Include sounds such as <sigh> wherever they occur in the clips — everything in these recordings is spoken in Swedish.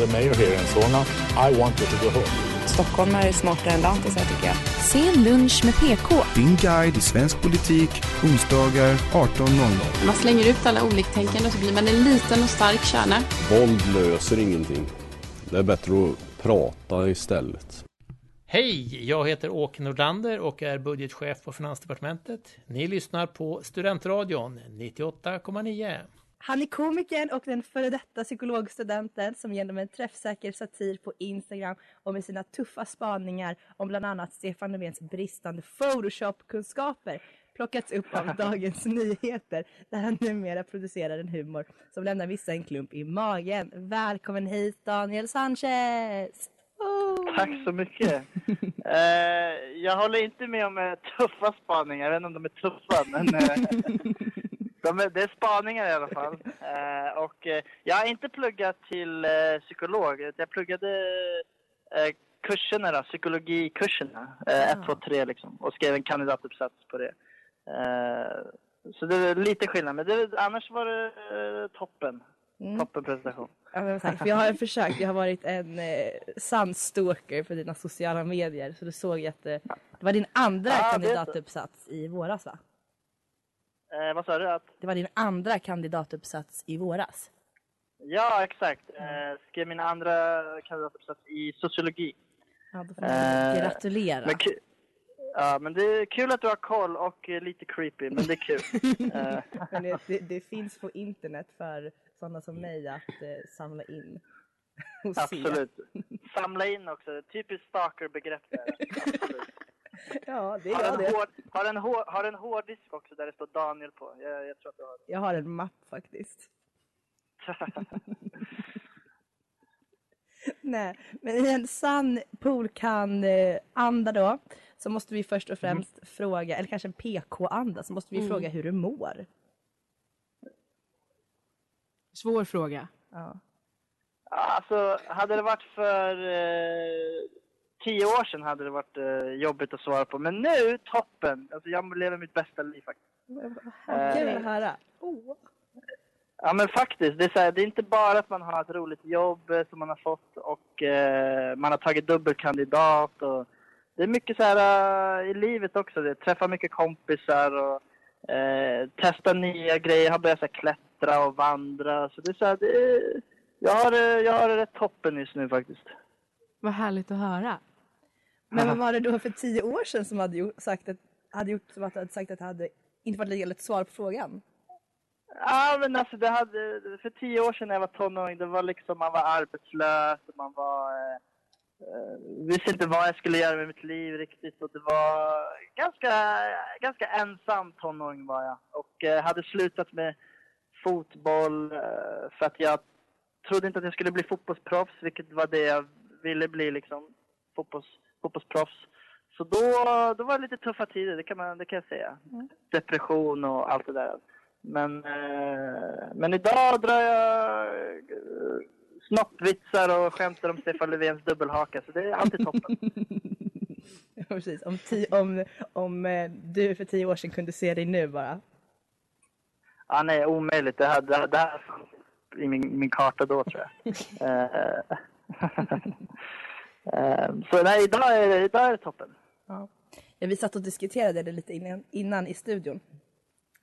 The mayor here in Solna. I want you to go home. Stockholm är smartare än lantisar tycker jag. Sen lunch med PK. Din guide i svensk politik, onsdagar 18.00. Man slänger ut alla oliktänkande och så blir man en liten och stark kärna. Våld löser ingenting. Det är bättre att prata istället. Hej, jag heter Åke Nordlander och är budgetchef på Finansdepartementet. Ni lyssnar på Studentradion 98,9. Han är komikern och den före detta psykologstudenten som genom en träffsäker satir på Instagram och med sina tuffa spaningar om bland annat Stefan Löfvens bristande Photoshop-kunskaper plockats upp av <laughs> Dagens Nyheter där han numera producerar en humor som lämnar vissa en klump i magen. Välkommen hit Daniel Sanchez! Oh. Tack så mycket. uh, <laughs> jag håller inte med om uh, tuffa spaningar. Jag vet inte om de är tuffa, men uh, <laughs> de är, det är spaningar i alla fall. <laughs> och jag har inte pluggat till psykolog. Jag pluggade kurserna, då, psykologikurserna, 1, 2, 3 liksom. Och skrev en kandidatuppsats på det. så det är lite skillnad, men det, annars var det toppen. Mm. Toppenpresentation. Ja, men tack. För jag har försökt. Jag har varit en eh, sann stalker för dina sociala medier. Så du såg att det, det var din andra ja, kandidatuppsats i våras va? Eh, vad sa du? Att... Det var din andra kandidatuppsats i våras. Ja, exakt. Eh, skrev min andra kandidatuppsats i sociologi. Ja, då får man eh, gratulera. Men ja, men det är kul att du har koll och lite creepy, men det är kul. <laughs> men det, det, det, finns på internet för sådana som mig att eh, samla in. Och Absolut. Samla in också. Typiskt stalker-begrepp där. <laughs> <laughs> ja, det gör det. Hård, har, en hård, har en hårddisk också där det står Daniel på? Jag, jag tror att du har Jag har en mapp faktiskt. <laughs> Nej, men i en sann poolkan-anda då så måste vi först och främst mm. fråga, eller kanske en PK-anda, så måste vi mm. fråga hur du mår. Svår fråga. Ja. Alltså, hade det varit för eh, tio år sedan hade det varit eh, jobbigt att svara på. Men nu, toppen! Alltså, jag lever mitt bästa liv faktiskt. Kul att höra. Oh. Ja men faktiskt, det är, så här, det är inte bara att man har ett roligt jobb eh, som man har fått och eh, man har tagit dubbelkandidat och det är mycket så här uh, i livet också. Det, träffa mycket kompisar och eh, testa nya grejer. Har börjat så här, klättra och vandra. Så det är så här, det, jag, har, jag har det rätt toppen just nu faktiskt. Vad härligt att höra. Men vad var det då för tio år sedan som hade sagt att, hade gjort som hade sagt att det hade inte varit lika lätt svar på frågan? Ja men alltså det hade, för tio år sedan när jag var tonåring, det var liksom man var arbetslös och man var eh, Uh, visste inte vad jag skulle göra med mitt liv riktigt och det var ganska, ganska ensam tonåring var jag. Och uh, hade slutat med fotboll uh, för att jag trodde inte att jag skulle bli fotbollsproffs, vilket var det jag ville bli liksom. Fotbolls, fotbollsproffs. Så då, då var det lite tuffa tider, det kan, man, det kan jag säga. Mm. Depression och allt det där. Men, men idag drar jag snoppvitsar och skämtar om Stefan Löfvens dubbelhaka, så det är alltid toppen. <laughs> ja, precis. Om, tio, om, om eh, du för tio år sedan kunde se dig nu bara. Ja, nej, omöjligt. Det här, det, det här i min, min karta då, tror jag. <laughs> <laughs> uh, så nej, idag är, idag är det toppen. Ja. ja. vi satt och diskuterade det lite innan, innan i studion.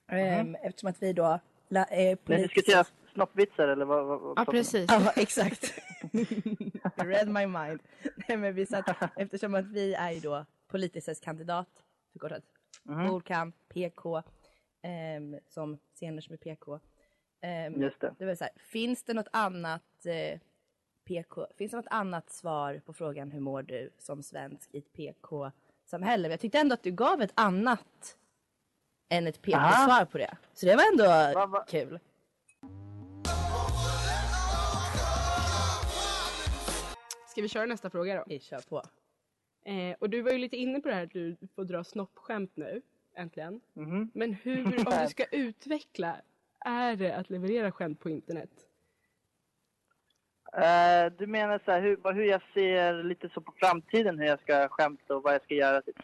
Mm. Eftersom att vi då... La, eh, politiskt snoppvitsar eller vad? vad, vad ja, precis. Ja, exakt. <laughs> Read my mind. Nej, men vi satt, eftersom att vi är ju då politisk kandidat, förkortat, mm. Polkam, PK, um, som scener som är PK. Um, Just det. det var så här, finns det något annat uh, PK, finns det något annat svar på frågan hur mår du som svensk i ett PK-samhälle? Jag tyckte ändå att du gav ett annat än ett PK-svar på det. Så det var ändå va, va? kul. Ska vi köra nästa fråga då? Vi kör på. Eh, och du var ju lite inne på det här att du får dra snoppskämt nu, äntligen. Mhm. Men hur, om du ska utveckla, är det att leverera skämt på internet? Eh, du menar så här, hur, hur jag ser lite så på framtiden, hur jag ska skämta och vad jag ska göra? Typ.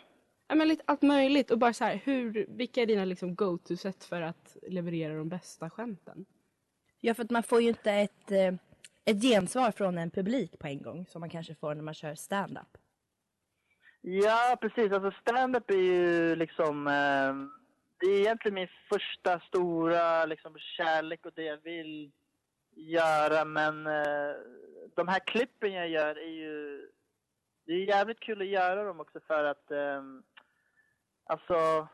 Ja, men lite allt möjligt och bara så här, hur, vilka är dina liksom go-to-sätt för att leverera de bästa skämten? Ja, för att man får ju inte ett, eh, ett gensvar från en publik på en gång som man kanske får när man kör stand-up. Ja, precis. Alltså stand-up är ju liksom... Eh, det är egentligen min första stora liksom, kärlek och det jag vill göra. Men eh, de här klippen jag gör är ju... Det är jävligt kul att göra dem också för att... Eh, alltså...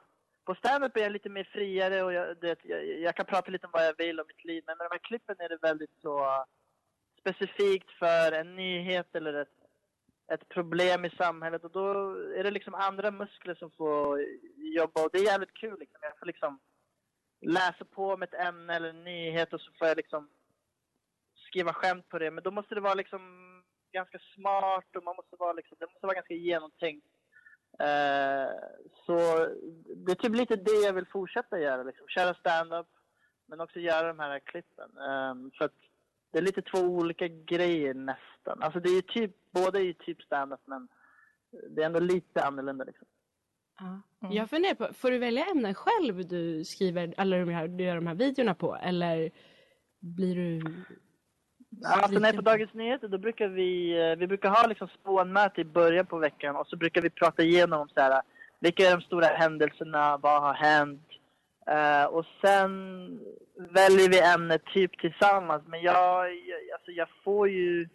På standup är jag lite mer friare och jag, det, jag, jag kan prata lite om vad jag vill om mitt liv. Men med de här klippen är det väldigt så specifikt för en nyhet eller ett ett problem i samhället och då är det liksom andra muskler som får jobba och det är jävligt kul liksom. Jag får liksom läsa på om ett ämne eller en nyhet och så får jag liksom skriva skämt på det. Men då måste det vara liksom ganska smart och man måste vara liksom, det måste vara ganska genomtänkt. Eh, så det är typ lite det jag vill fortsätta göra liksom. Köra stand-up men också göra de här klippen. Eh, för att det är lite två olika grejer nästan. Alltså det är ju typ, båda är ju typ stand-up men det är ändå lite annorlunda liksom. Ja. Jag funderar på, får du välja ämnen själv du skriver alla de här, du gör de här videorna på eller blir du... Alltså är på Dagens Nyheter då brukar vi, eh, vi brukar ha liksom spånmöte i början på veckan och så brukar vi prata igenom så här, vilka är de stora händelserna, vad har hänt? Eh, och sen väljer vi ämnet typ tillsammans. Men jag, jag, alltså jag får ju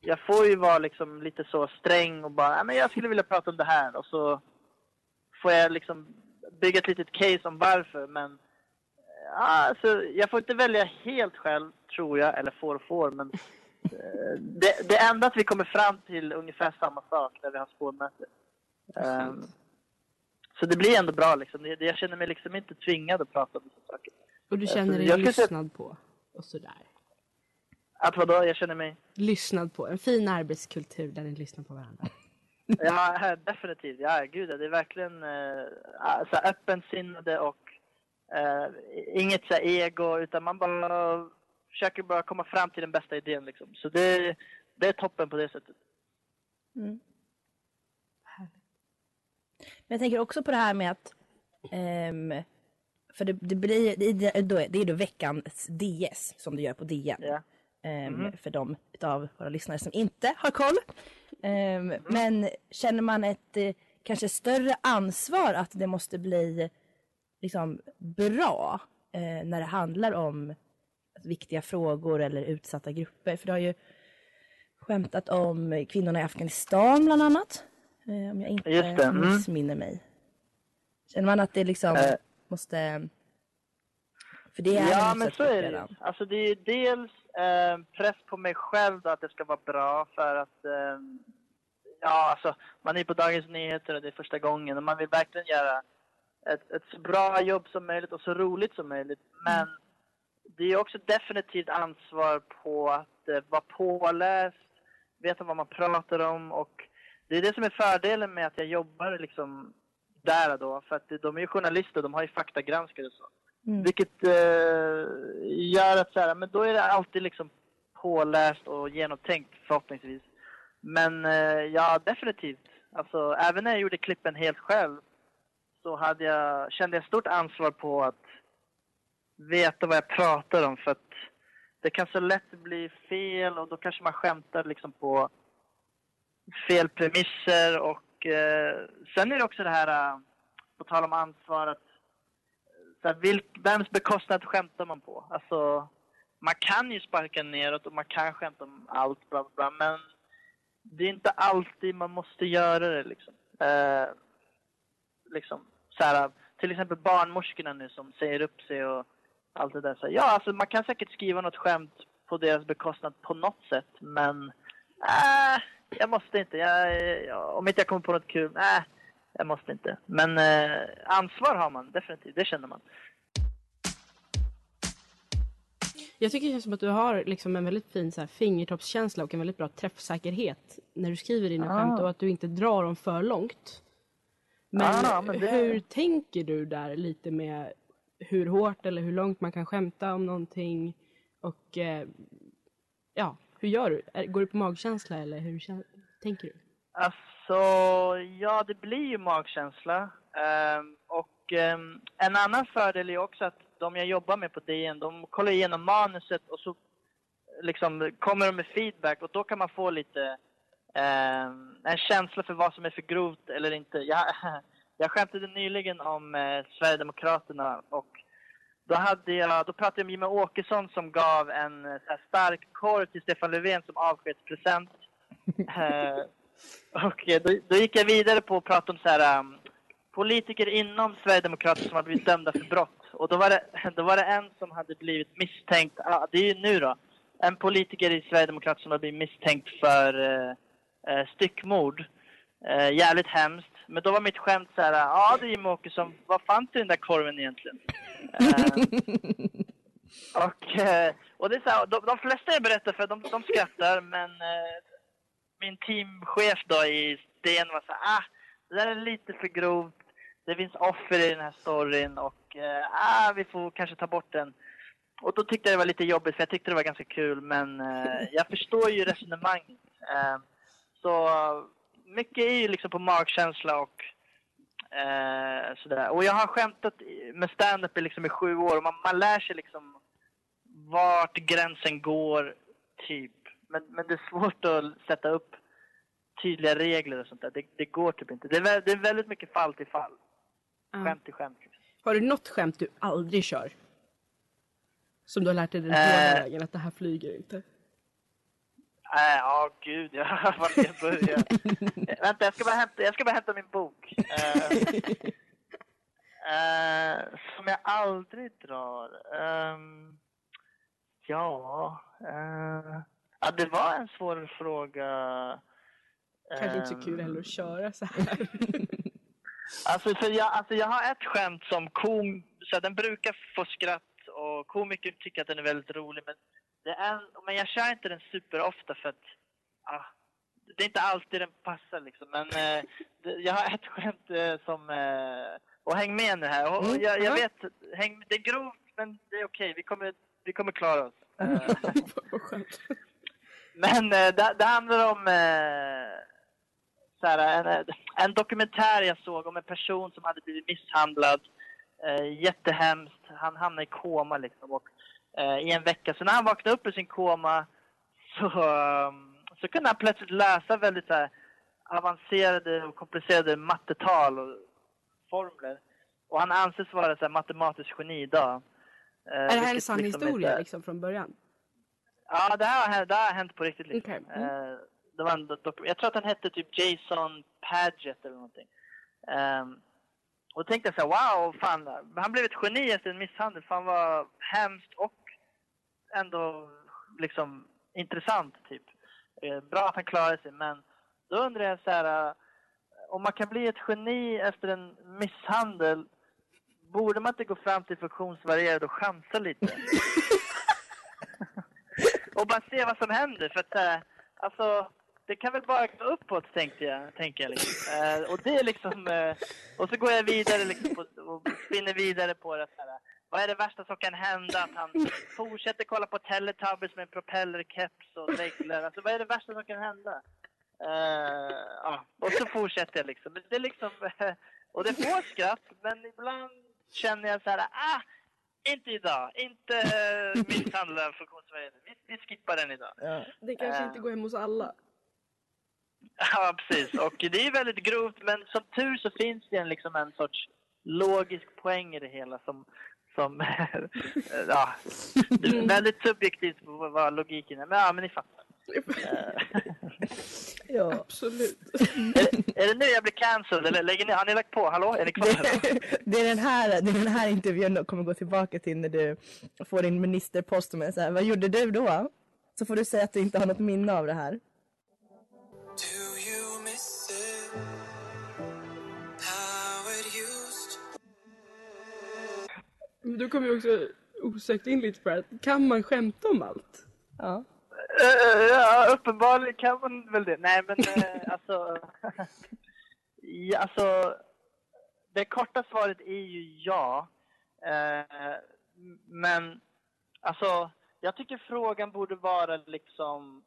jag får ju vara liksom lite så sträng och bara, "Ja, men jag skulle vilja prata om det här. Och så får jag liksom bygga ett litet case om varför. Men ja, alltså, jag får inte välja helt själv, tror jag. Eller får och får, men eh, det, det enda att vi kommer fram till ungefär samma sak när vi har spårmöte. Um, så det blir ändå bra liksom. Jag känner mig liksom inte tvingad att prata om vissa saker. Och du Eh, känner dig jag lyssnad på och sådär. Att vadå? Jag känner mig... Lyssnad på, en fin arbetskultur där ni lyssnar på varandra. <laughs> Ja, definitivt. Ja, gud, det är verkligen eh, alltså, öppensinnade och eh, inget så ego, utan man bara försöker bara komma fram till den bästa idén. Liksom. Så det, det är toppen på det sättet. Mm. Men jag tänker också på det här med att ehm, för det, det blir det är, då, det är då veckans DS som du gör på DN. Ja. Ehm, Mhm. För de av våra lyssnare som inte har koll. Ehm, Men känner man ett eh, kanske större ansvar att det måste bli liksom bra eh, när det handlar om viktiga frågor eller utsatta grupper? För du har ju skämtat om kvinnorna i Afghanistan bland annat. Eh, om jag inte Just det, mm. missminner mig. Känner man att det liksom Eh. måste... För det är ja, en men så är det redan. Alltså det är dels eh, press på mig själv då, att det ska vara bra för att eh, ja, alltså man är på Dagens Nyheter och det är första gången och man vill verkligen göra ett, ett så bra jobb som möjligt och så roligt som möjligt. Men det är också definitivt ansvar på att eh, vara påläst, veta vad man pratar om och det är det som är fördelen med att jag jobbar liksom där då. För att de är ju journalister, de har ju faktagranskare och så. Mm. Vilket eh, gör att så här, men då är det alltid liksom påläst och genomtänkt förhoppningsvis. Men eh, ja, definitivt. Alltså, även när jag gjorde klippen helt själv så hade jag, kände jag stort ansvar på att veta vad jag pratar om för att det kan så lätt bli fel och då kanske man skämtar liksom på fel premisser och eh, sen är det också det här, eh, på tal om ansvar, att eh, så här, vilk, vems bekostnad skämtar man på? Alltså, man kan ju sparka neråt och man kan skämta om allt, bla bla, bla men det är inte alltid man måste göra det liksom. Eh, liksom så här, till exempel barnmorskorna nu som säger upp sig och allt det där. Så ja, alltså man kan säkert skriva något skämt på deras bekostnad på något sätt, men äh, jag måste inte. Jag, jag, om inte jag kommer på något kul, nej, jag måste inte. Men eh, ansvar har man definitivt, det känner man. Jag tycker det känns som att du har liksom en väldigt fin så här, fingertoppskänsla och en väldigt bra träffsäkerhet när du skriver dina Ah. skämt och att du inte drar dem för långt. Men, Ah, men det- hur tänker du där lite med hur hårt eller hur långt man kan skämta om någonting och eh, ja, hur gör du? Går du på magkänsla eller hur tänker du? Alltså, ja det blir ju magkänsla. Ehm, och ehm, en annan fördel är också att de jag jobbar med på DN, de kollar igenom manuset och så liksom kommer de med feedback och då kan man få lite ehm, en känsla för vad som är för grovt eller inte. Jag, <laughs> jag skämtade nyligen om eh, Sverigedemokraterna och då, hade jag, då pratade jag med Jimmie Åkesson som gav en eh, här, stark korv till Stefan Löfven som avskedspresent. <laughs> Eh, och eh, då, då gick jag vidare på att prata om så här, um, politiker inom Sverigedemokraterna som hade blivit dömda för brott. Och då var det, <laughs> då var det en som hade blivit misstänkt, ah, det är ju nu då, en politiker i Sverigedemokraterna som hade blivit misstänkt för eh, eh, styckmord. Eh, jävligt hemskt. Men då var mitt skämt så här, ja du Jimmie Åkesson, vad fanns i den där korven egentligen? <laughs> Eh, och, eh, och det är så här, de, de flesta jag berättar för, de, de skrattar, men eh, min teamchef då i DN var så här, ah, det där är lite för grovt. Det finns offer i den här storyn och ah, vi får kanske ta bort den. Och då tyckte jag det var lite jobbigt för jag tyckte det var ganska kul men jag förstår ju resonemanget. Så mycket är ju liksom på magkänsla och eh, sådär. Och jag har skämtat med stand-up i, liksom i sju år och man, man lär sig liksom vart gränsen går, typ. Men, men det är svårt att sätta upp tydliga regler och sånt där. Det, det går typ inte. Det är, det är väldigt mycket fall till fall. Ja. Skämt till skämt. Har du något skämt du aldrig kör? Som du har lärt dig den Eh. hårda vägen, att det här flyger inte? Äh, Ja, gud, ja, var ska jag börja? <laughs> Vänta, jag ska bara hämta, jag ska bara hämta min bok. <laughs> Eh, eh, som jag aldrig drar. Ehm, ja, eh, ja, det var en svår fråga. Kanske inte så kul Ehm, heller att köra så här. <laughs> Alltså, så jag, alltså jag har ett skämt som kom, så här, den brukar få skratt och komiker tycker att den är väldigt rolig men, det är, men jag kör inte den superofta för att ah, det är inte alltid den passar liksom. Men eh, jag har ett skämt eh, som, eh, och häng med nu här. Och, och jag, jag vet, häng, det är grovt men det är okej, vi, kommer, vi kommer klara oss. <laughs> Eh, men eh, det, det handlar om eh, så här, en, en dokumentär jag såg om en person som hade blivit misshandlad. Eh, jättehemskt. Han hamnade i koma liksom. Och, eh, I en vecka. Så när han vaknade upp ur sin koma så, um, så kunde han plötsligt läsa väldigt så avancerade och komplicerade mattetal och formler. Och han anses vara så här, matematisk geni idag. Eh, är det här en sann liksom historia här- liksom från början? Ja, det här, har det här har hänt på riktigt. Liksom. Okej, mm. Eh, det var en jag tror att han hette typ Jason Padgett eller någonting. Um, och tänkte jag så här, wow, fan, han blev ett geni efter en misshandel. Fan vad hemskt och ändå liksom intressant typ. Eh, bra att han klarade sig, men då undrar jag så här, eh, om man kan bli ett geni efter en misshandel, borde man inte gå fram till funktionsvarierad och chansa lite? <laughs> och bara se vad som händer. För att, äh, alltså, det kan väl bara gå uppåt, tänkte jag. Tänker jag liksom. Eh, och det är liksom... eh, och så går jag vidare liksom, och spinner vidare på det. Så här, vad är det värsta som kan hända? Att han fortsätter kolla på Teletubbies med propellerkeps och dreglar. Alltså, vad är det värsta som kan hända? Eh, ja. Och så fortsätter jag liksom. Men Det är liksom <laughs> och det får skratt, men ibland känner jag så här, ah, inte idag. Inte uh, misshandla funktionsvarierade. Vi, vi skippar den idag. Det kanske Eh. inte går hem hos alla. Ja, precis. Och det är väldigt grovt, men som tur så finns det en, liksom en sorts logisk poäng i det hela som, som <laughs> ja, det är väldigt subjektivt vad vad logiken är. Men ja, men ni fattar. <laughs> Ja. Absolut. är, är det nu jag blir cancelled eller lägger ni, har ni lagt på? Hallå, är ni kvar? Det är, den här, det är den här intervjun du kommer gå tillbaka till när du får din ministerpost och med så här, vad gjorde du då? Så får du säga att du inte har något minne av det här. Men Du kommer ju också osökt in lite för att kan man skämta om allt? Ja. Uh, ja, uppenbarligen kan man väl det. Nej, men uh, <laughs> alltså... ja, alltså... Det korta svaret är ju ja. Uh, men alltså, jag tycker frågan borde vara liksom...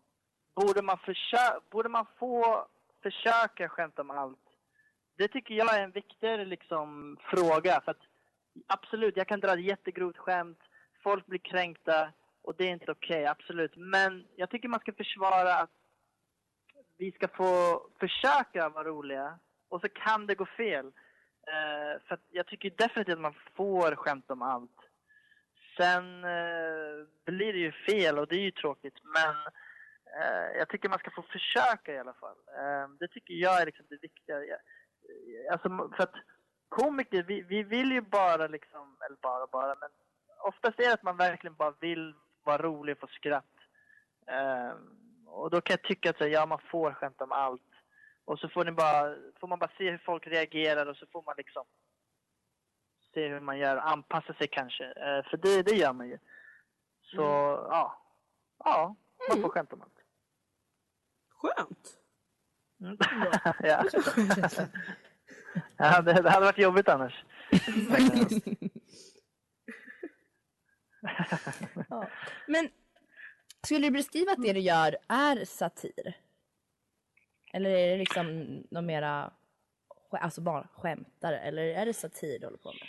Borde man, försö borde man få försöka skämta om allt? Det tycker jag är en viktigare liksom, fråga. För att, absolut, jag kan dra ett jättegrovt skämt. Folk blir kränkta. Och det är inte okej, okay, absolut. Men jag tycker man ska försvara att vi ska få försöka vara roliga. Och så kan det gå fel. Uh, för jag tycker definitivt att man får skämta om allt. Sen uh, blir det ju fel och det är ju tråkigt. Men uh, jag tycker man ska få försöka i alla fall. det tycker jag är liksom det viktiga. Alltså, för att komiker, vi, vi vill ju bara liksom, eller bara bara, men oftast är det att man verkligen bara vill vara rolig och få skratt. Um, och då kan jag tycka att så, ja, man får skämta om allt. Och så får, ni bara, får man bara se hur folk reagerar och så får man liksom se hur man gör, anpassa sig kanske. Uh, för det, det gör man ju. Så mm. ja, ja, man får mm. skämta om allt. Skönt! Mm. <laughs> ja. Ja, det, det hade varit jobbigt annars. ja. Men skulle du beskriva att det du gör är satir? Eller är det liksom något mera, alltså bara skämtar Eller är det satir du håller på med?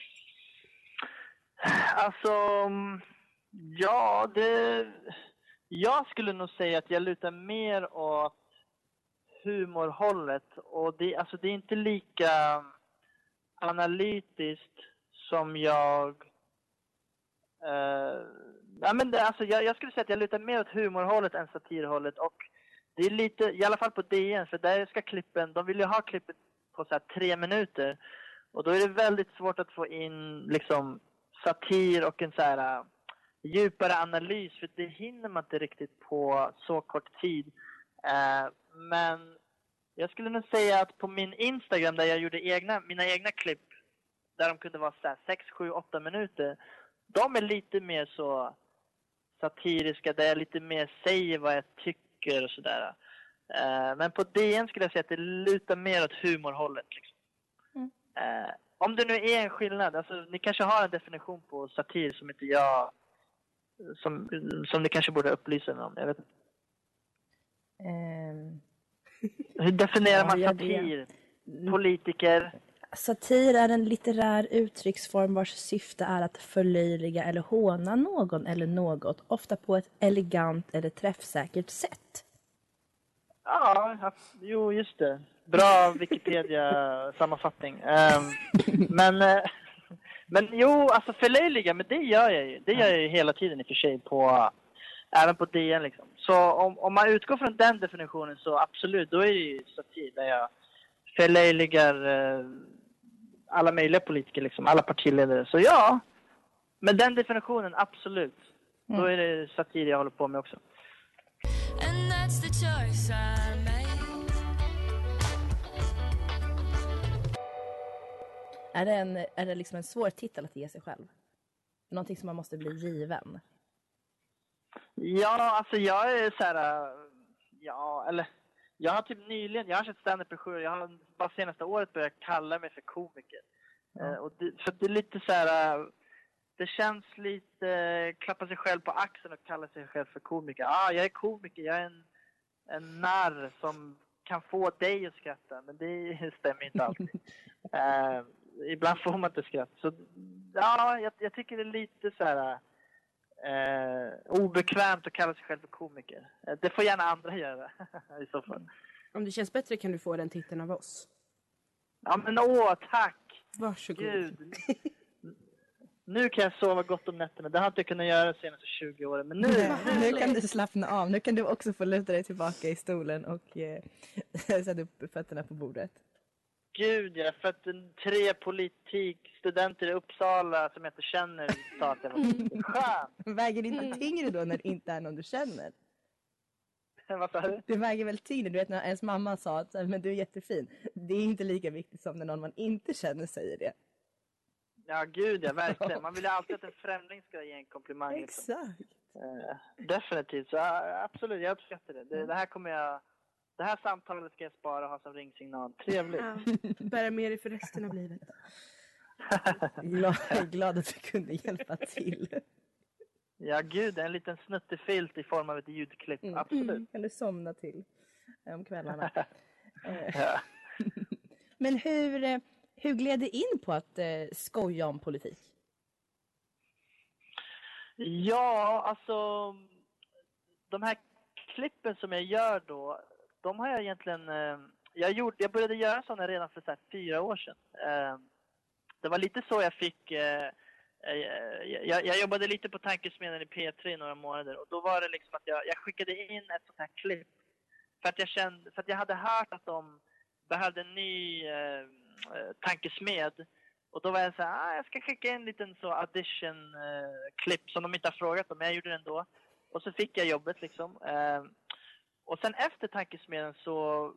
Alltså, ja det... Jag skulle nog säga att jag lutar mer åt humorhållet. Och det, alltså det är inte lika analytiskt som jag Uh, ja, men det, alltså, jag, jag, skulle säga att jag lutar mer åt humorhållet än satirhållet. Och det är lite, i alla fall på DN, för där ska klippen, de vill ju ha klippet på så tre minuter. Och då är det väldigt svårt att få in liksom satir och en så här eh, djupare analys, för det hinner man inte riktigt på så kort tid. Uh, men jag skulle nog säga att på min Instagram där jag gjorde egna, mina egna klipp, där de kunde vara så här 6, 7, 8 minuter, de är lite mer så satiriska, där jag lite mer säger vad jag tycker och sådär. Uh, men på DN skulle jag säga att det lutar mer åt humorhållet. Liksom. Mm. Uh, om det nu är en skillnad, alltså ni kanske har en definition på satir som inte jag, som, som ni kanske borde upplysa mig om, jag vet inte. Um... Hur definierar man satir? Politiker? Satir är en litterär uttrycksform vars syfte är att förlöjliga eller håna någon eller något, ofta på ett elegant eller träffsäkert sätt. Ja, jo just det. Bra Wikipedia-sammanfattning. Um, men, uh, men jo, alltså förlöjliga, men det gör jag ju. Det gör jag ju hela tiden i och för sig, på, även på DN liksom. Så om, om man utgår från den definitionen så absolut, då är det ju satir där jag förlöjligar uh, alla möjliga politiker, liksom, alla partiledare. Så ja, med den definitionen, absolut. Mm. Då är det satir jag håller på med också. Är det, en, är det liksom en svår titel att ge sig själv? Någonting som man måste bli given? Ja, alltså jag är så här... Ja, eller jag har typ nyligen, jag har sett stand-up i sju jag har bara senaste året börjat kalla mig för komiker. Mm. och det, för det är lite så här, eh, det känns lite, klappa sig själv på axeln och kalla sig själv för komiker. Ah, jag är komiker, jag är en, en narr som kan få dig att skratta, men det <laughs> stämmer inte alltid. uh, <laughs> ibland får man inte skratta. Så ja, jag, jag tycker det är lite så här eh, obekvämt att kalla sig själv för komiker. Eh, det får gärna andra <laughs> göra i så fall. Om det känns bättre kan du få den titeln av oss. Ja men åh, tack! Varsågod. Gud. <laughs> Nu kan jag sova gott om nätterna. Det har jag inte kunnat göra de senaste 20 åren. Men nu, nu, nu kan du slappna av. Nu kan du också få luta dig tillbaka i stolen och eh, <laughs> sätta upp fötterna på bordet. Gud ja, för att tre politikstudenter i Uppsala som jag inte känner sa att det var skönt. <laughs> Väger det inte tyngre då när det inte är någon du känner? <laughs> Vad sa du? Det väger väl tyngre? Du vet när ens mamma sa att men du är jättefin. Det är inte lika viktigt som när någon man inte känner säger det. Ja, gud ja, verkligen. <laughs> Man vill ju alltid att en främling ska ge en komplimang. liksom. Exakt. Eh, definitivt, så ja, absolut, jag uppskattar det. det. Det här kommer jag... Det här samtalet ska jag spara och ha som ringsignal. Trevligt. Ja, bära med dig för resten av livet. Glad, jag är glad att vi kunde hjälpa till. Ja, gud, en liten snuttefilt i form av ett ljudklipp. Mm. Absolut. Eller somna till eh, om kvällarna. <laughs> Eh. Men hur, eh, hur gled det in på att eh, skoja om politik? Ja, alltså de här klippen som jag gör då, de har jag egentligen... Eh, jag, gjorde, jag började göra sådana redan för så här, fyra år sedan. Eh, det var lite så jag fick... Eh, eh jag, jag jobbade lite på Tankesmedjan i P3 i några månader och då var det liksom att jag, jag skickade in ett sånt här klipp för att jag kände, för att jag hade hört att de behövde en ny eh, eh tankesmed och då var jag så här, ah, jag ska skicka in en liten så audition-klipp eh, som de inte har frågat om, men jag gjorde det ändå. Och så fick jag jobbet liksom. Eh, och sen efter tankesmedjan så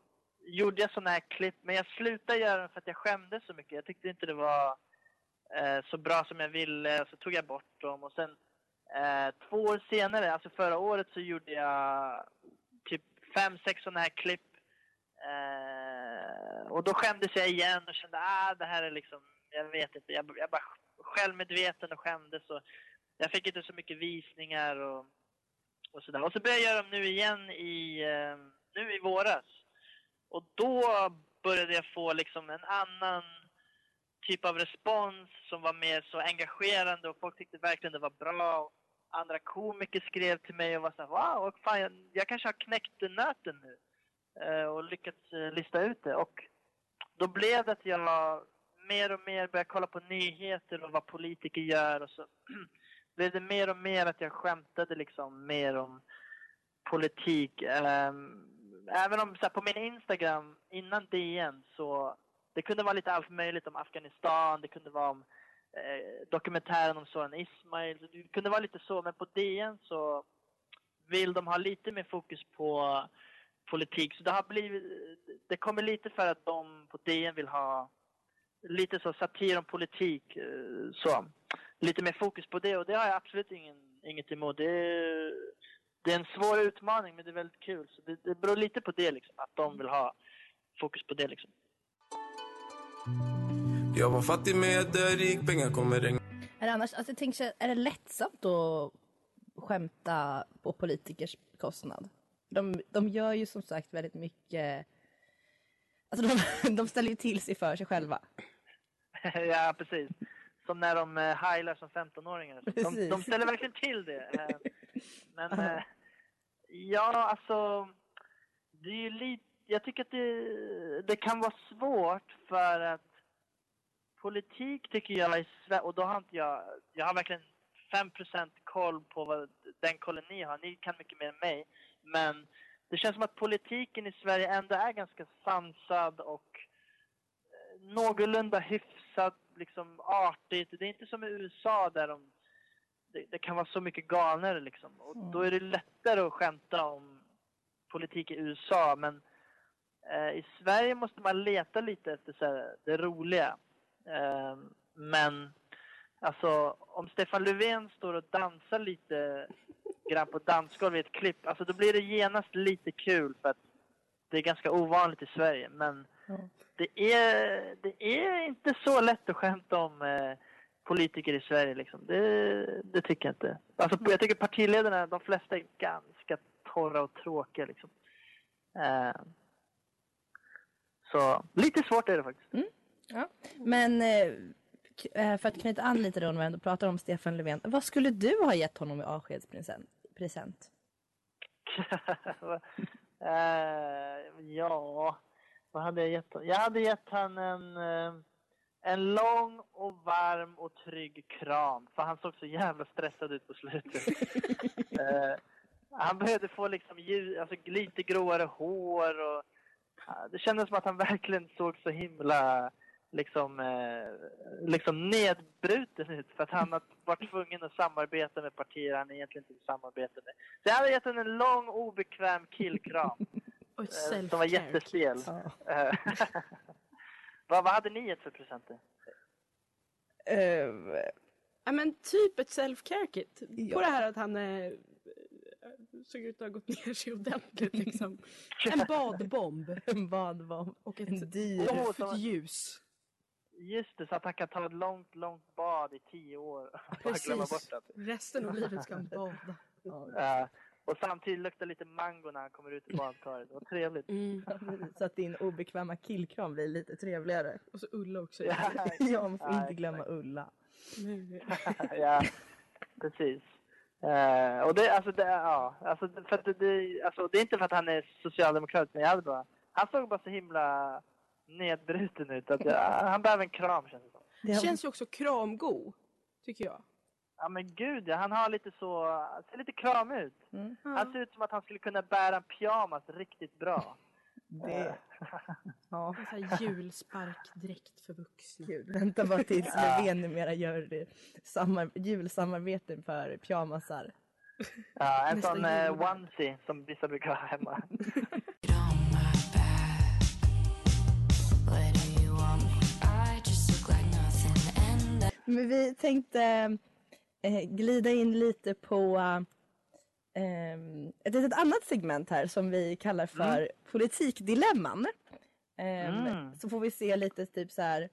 gjorde jag sådana här klipp, men jag slutade göra dem för att jag skämdes så mycket. Jag tyckte inte det var eh, så bra som jag ville, så tog jag bort dem. Och sen eh, två år senare, alltså förra året, så gjorde jag typ fem, sex sådana här klipp. Eh, och då skämdes jag igen och kände ah det här är liksom, jag vet inte, jag, jag bara självmedveten och skämdes. Och jag fick inte så mycket visningar och, och sådär. Och så började jag göra dem nu igen i, eh, nu i våras. Och då började jag få liksom en annan typ av respons som var mer så engagerande och folk tyckte verkligen det var bra. Andra komiker skrev till mig och var så här, wow, och fan, jag, jag kanske har knäckt nöten nu. Eh, och lyckats eh, lista ut det. Och då blev det att jag mer och mer började kolla på nyheter och vad politiker gör och så <clears throat> blev det mer och mer att jag skämtade liksom mer om politik. Ehm, även om så här, på min Instagram innan DN så det kunde vara lite allt möjligt om Afghanistan, det kunde vara om eh, dokumentären om Soran Ismail, det kunde vara lite så, men på DN så vill de ha lite mer fokus på politik. Så det har blivit, det kommer lite för att de på DN vill ha lite så satir om politik, eh, så. Lite mer fokus på det och det har jag absolut ingen, inget emot. Det är, det är en svår utmaning men det är väldigt kul. Så det, det beror lite på det liksom, att de vill ha fokus på det liksom. Jag var fattig med rik, pengar kommer regna Är det annars, alltså jag tänker är det lättsamt att skämta på politikers kostnad? De, de gör ju som sagt väldigt mycket, alltså de, <laughs> de ställer ju till sig för sig själva. <laughs> ja, precis. Som när de uh, heilar som 15-åringar. De, de ställer verkligen till det. Eh, men eh, ja, alltså. Det är ju lite, jag tycker att det, det kan vara svårt för att politik tycker jag i Sverige, och då har inte jag, jag har verkligen 5% koll på vad den kollen ni har. Ni kan mycket mer än mig. Men det känns som att politiken i Sverige ändå är ganska sansad och eh, någorlunda hyfsat liksom artigt. Det är inte som i USA där de, det, det kan vara så mycket galnare liksom. Och då är det lättare att skämta om politik i USA. Men eh, i Sverige måste man leta lite efter så här, det roliga. Eh, men alltså om Stefan Löfven står och dansar lite grann på dansgolv i ett klipp, alltså då blir det genast lite kul för att det är ganska ovanligt i Sverige. Men det är, det är inte så lätt att skämta om eh, politiker i Sverige liksom. Det, det tycker jag inte. Alltså, jag tycker partiledarna, de flesta är ganska torra och tråkiga liksom. Eh, så lite svårt är det faktiskt. Ja. Men eh, eh, för att knyta an lite då när vi ändå pratar om Stefan Löfven. Vad skulle du ha gett honom i avskedspresent? Present? <laughs> Eh, ja, vad hade jag gett honom? Jag hade gett han en, eh, en lång och varm och trygg kram. För han såg så jävla stressad ut på slutet. <laughs> Eh, han behövde få liksom ljus, alltså lite gråare hår och det kändes som att han verkligen såg så himla liksom, eh, liksom nedbruten ut för att han har varit tvungen att samarbeta med partier han egentligen inte vill samarbeta med. Så jag hade gett honom en lång obekväm killkram. Och eh, som var jättestel. kit. Eh, <laughs> vad, vad hade ni gett för presenter? Eh, Ja men typ ett self-care kit. Ja. På det här att han eh, såg ut att ha gått ner sig ordentligt liksom. <laughs> En badbomb. en badbomb. Och En ett dyr. Åh, så- ljus. Just det, så att han kan ta ett långt, långt bad i tio år. det. Resten av livet ska han bada. Ja. Och samtidigt luktar lite mango när han kommer ut ur badkaret. Vad trevligt. Mm. <laughs> <laughs> Så att din obekväma killkram blir lite trevligare. Och så Ulla också. Ja, <laughs> Ja, man får Ja, inte glömma Ulla. ja, precis. Eh, och det, alltså, det, ja, alltså, för att det, det, alltså, det är inte för att han är socialdemokrat, men jag hade bara, han såg bara så himla nedbruten ut. Att jag, han behöver en kram känns det som. Det känns ju också kramgo. Tycker jag. Ja men gud ja, han har lite så, ser lite kram ut. Mm. Han ser ut som att han skulle kunna bära en pyjamas riktigt bra. Det... <laughs> Ja, En sån här julsparkdräkt för vuxna. gud. Vänta bara tills Ja. Löfven numera gör det samar- julsamarbeten för pyjamasar. Ja, en Nästa sån eh, onesie som vissa brukar ha hemma. <laughs> Men vi tänkte eh, glida in lite på eh, ett litet annat segment här som vi kallar för politikdilemman. Ehm, Mm. Så får vi se lite typ så här.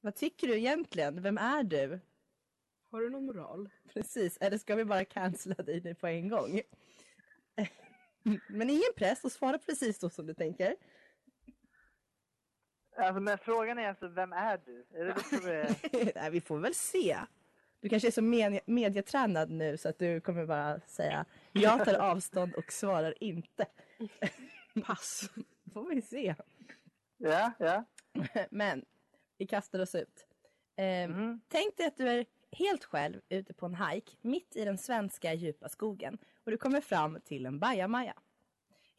Vad tycker du egentligen? Vem är du? Har du någon moral? Precis, eller ska vi bara cancella dig nu på en gång? Men ingen press och svara precis så som du tänker. Alltså, men frågan är alltså, vem är du? Är det det som är... Nej, vi får väl se. Du kanske är så med- medietränad nu så att du kommer bara säga jag tar avstånd och svarar inte. Pass. <laughs> får vi se. Ja, ja. Men vi kastar oss ut. Ehm, Mm. Tänk dig att du är helt själv ute på en hike mitt i den svenska djupa skogen och du kommer fram till en bajamaja.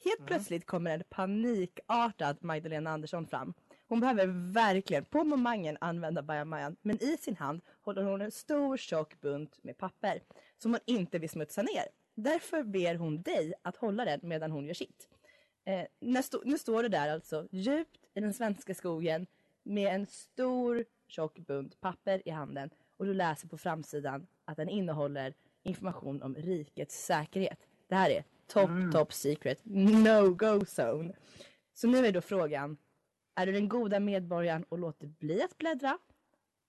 Helt plötsligt kommer en panikartad Magdalena Andersson fram. Hon behöver verkligen på momangen använda bajamajan men i sin hand håller hon en stor tjock bunt med papper som hon inte vill smutsa ner. Därför ber hon dig att hålla den medan hon gör sitt. Eh, nu, stå, nu står du där alltså djupt i den svenska skogen med en stor tjock bunt papper i handen och du läser på framsidan att den innehåller information om rikets säkerhet. Det här är top, top secret, no go zone. Så nu är då frågan, är du den goda medborgaren och låter bli att bläddra?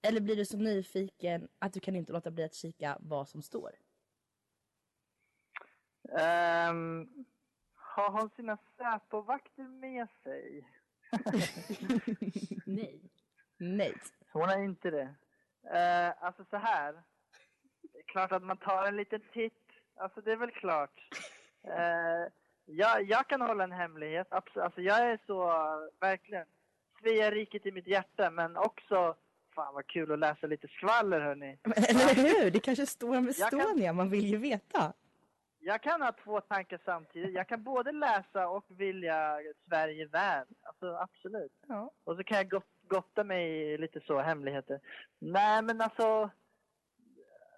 Eller blir du så nyfiken att du kan inte låta bli att kika vad som står? Ehm, har hon sina Säpovakter med sig? <laughs> <laughs> Nej. Nej. Hon har inte det. Uh, alltså så här. Det är klart att man tar en liten titt. Alltså det är väl klart. Eh, jag, jag kan hålla en hemlighet. Absolut. Alltså jag är så, verkligen, Svea riket i mitt hjärta. Men också, fan vad kul att läsa lite skvaller hörni. Men, eller hur? Det kanske står om Jag kan- Estonia, man vill ju veta. Jag kan ha två tankar samtidigt. Jag kan både läsa och vilja Sverige väl. Alltså absolut. Ja. Och så kan jag got, gotta mig i lite så hemligheter. Nej men alltså.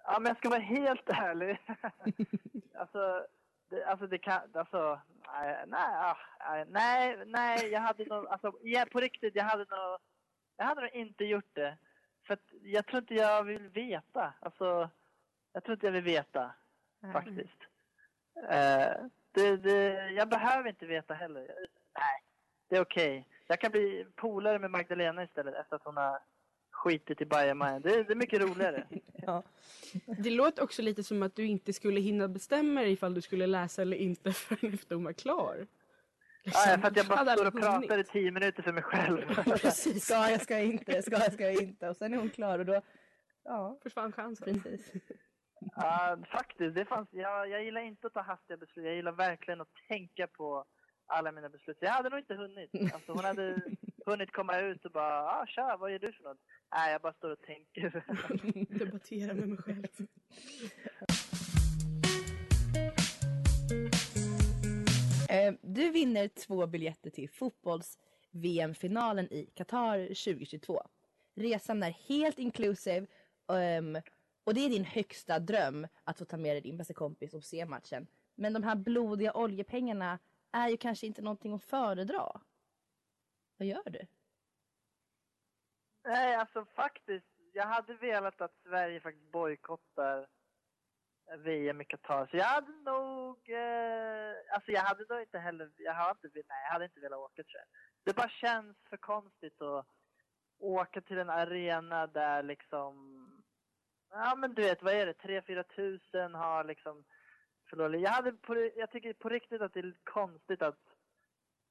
Ja men jag ska vara helt ärlig. <laughs> alltså, det, alltså det kan, alltså. Nej, nej, ah, nej, nej, nej, jag hade nog, alltså ja, på riktigt, jag hade nog, jag hade nog inte gjort det. För att jag tror inte jag vill veta. Alltså, jag tror inte jag vill veta faktiskt. Eh, det, det, jag behöver inte veta heller. Nej, det är okej. Jag kan bli polare med Magdalena istället efter att hon har skitit i bajamajan. Det, det är mycket roligare. <laughs> Ja. Det låter också lite som att du inte skulle hinna bestämma dig ifall du skulle läsa eller inte <laughs> förrän efter hon var klar. Ja, för att jag bara står och pratar i tio minuter för mig själv. <laughs> Precis. Ska jag, ska jag inte, ska jag, ska jag inte. Och sen är hon klar och då, ja, Försvann chansen. precis. Ja, faktiskt. Det fanns, jag, jag gillar inte att ta hastiga beslut. Jag gillar verkligen att tänka på alla mina beslut. Jag hade nog inte hunnit. Alltså, hon hade hunnit komma ut och bara, ah, tja, vad gör du för något? Nej, jag bara står och tänker. <laughs> Debattera med mig själv. Eh, Du vinner två biljetter till fotbolls-VM-finalen i Qatar 2022. Resan är helt inclusive ehm, och det är din högsta dröm att få ta med dig din bästa kompis och se matchen. Men de här blodiga oljepengarna är ju kanske inte någonting att föredra. Vad gör du? Nej, alltså faktiskt. jag hade velat att Sverige faktiskt bojkottar VM i Qatar. Så jag hade nog... Eh, alltså jag hade nog inte heller... Jag hade inte, nej, jag hade inte velat åka tror jag. Det bara känns för konstigt att åka till en arena där liksom... Ja men du vet, vad är det? 3-4 tusen har liksom förlorat. Jag, hade på, jag tycker på riktigt att det är konstigt att,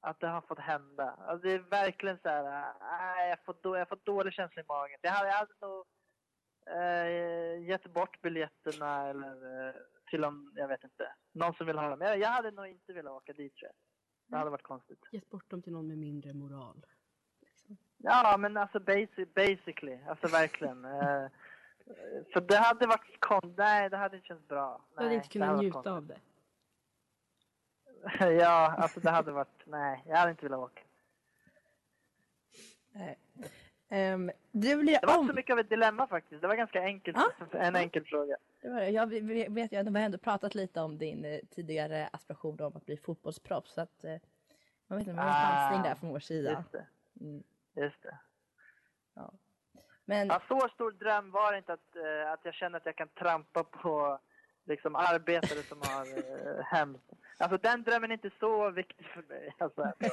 att det har fått hända. Alltså det är verkligen så här... Nej, jag får, då, jag får dålig känsla i magen. Jag hade, jag hade nog eh, gett bort biljetterna eller eh, till om, jag vet inte, någon som vill ha dem. Jag, jag hade nog inte velat åka dit tror jag. Det hade varit konstigt. Gett bort dem till någon med mindre moral. Ja, men alltså basic, basically, alltså verkligen. <laughs> Eh, för det hade varit konstigt, nej det hade inte känts bra. Du hade Nej, inte kunnat njuta av det. <laughs> ja, alltså det hade varit, nej, jag hade inte velat åka. Nej. Ehm, du blir Det var om... inte så mycket av ett dilemma faktiskt, det var ganska enkelt, en enkel fråga. Det var det. Jag vet ju de har ändå pratat lite om din eh, tidigare aspiration om att bli fotbollsproffs. Så att, eh, man vet inte, det var en Ah, chansning där från vår sida. Just det. Mm. Just det. Ja. Men Ja, så stor dröm var det inte att, eh, att jag känner att jag kan trampa på liksom, arbetare som har uh, hemskt. Alltså den drömmen är inte så viktig för mig. Alltså. <laughs>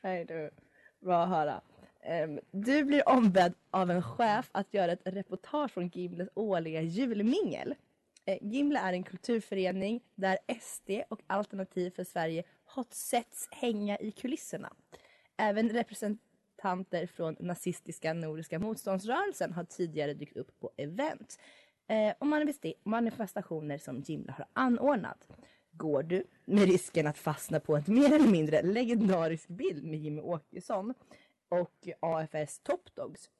Nej, du. Bra att höra. Um, du blir ombedd av en chef att göra ett reportage från Gimles årliga julmingel. Uh, Gimle är en kulturförening där SD och Alternativ för Sverige har setts hänga i kulisserna. Även representanter från nazistiska Nordiska motståndsrörelsen har tidigare dykt upp på event eh, och manifestationer som Jimla har anordnat. Går du med risken att fastna på en mer eller mindre legendarisk bild med Jimmy Åkesson och AFS Top Dogs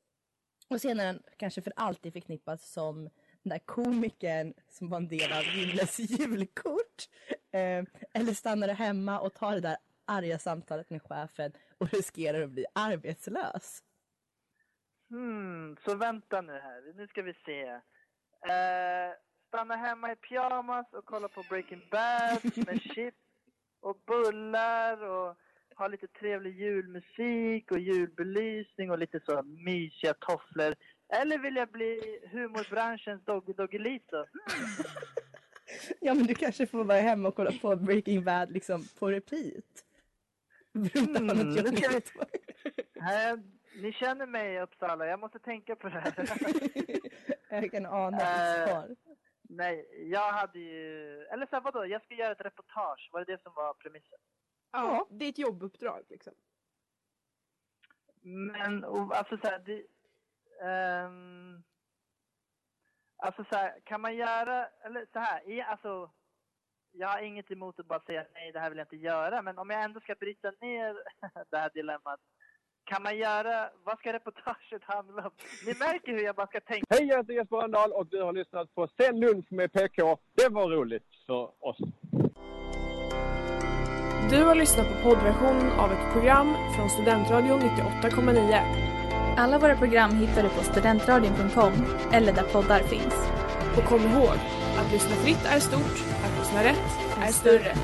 och senare kanske för alltid förknippas som den där komikern som var en del av Jimles julkort. Eh, eller stannar du hemma och tar det där arga samtalet med chefen och riskerar att bli arbetslös. Hmm, så vänta nu här, nu ska vi se. Eh, stanna hemma i pyjamas och kolla på Breaking Bad med <laughs> chips och bullar och ha lite trevlig julmusik och julbelysning och lite så mysiga tofflor. Eller vill jag bli humorbranschens Doggy Doggelito? <laughs> Ja men du kanske får vara hemma och kolla på Breaking Bad liksom på repeat. Mm, nu ska vi-. Eh, ni känner mig i Uppsala, jag måste tänka på det här. <laughs> Jag kan ana ditt Eh, svar. Nej, jag hade ju... Eller så här, vadå, jag ska göra ett reportage. Var det det som var premissen? Ja, det är ett jobbuppdrag liksom. Men och, alltså så här, det... ehm, alltså så här, kan man göra... Eller så här, i, alltså... Jag har inget emot att bara säga nej, det här vill jag inte göra. Men om jag ändå ska bryta ner <laughs> det här dilemmat. Kan man göra... Vad ska reportaget handla om? Ni märker hur jag bara ska tänka. Hej, jag heter Jesper Rönndahl och du har lyssnat på Sen lunch med PK. Det var roligt för oss. Du har lyssnat på poddversionen av ett program från Studentradion 98,9. Alla våra program hittar du på studentradion.com eller där poddar finns. Och kom ihåg, att lyssna fritt är stort, att lyssna rätt är större.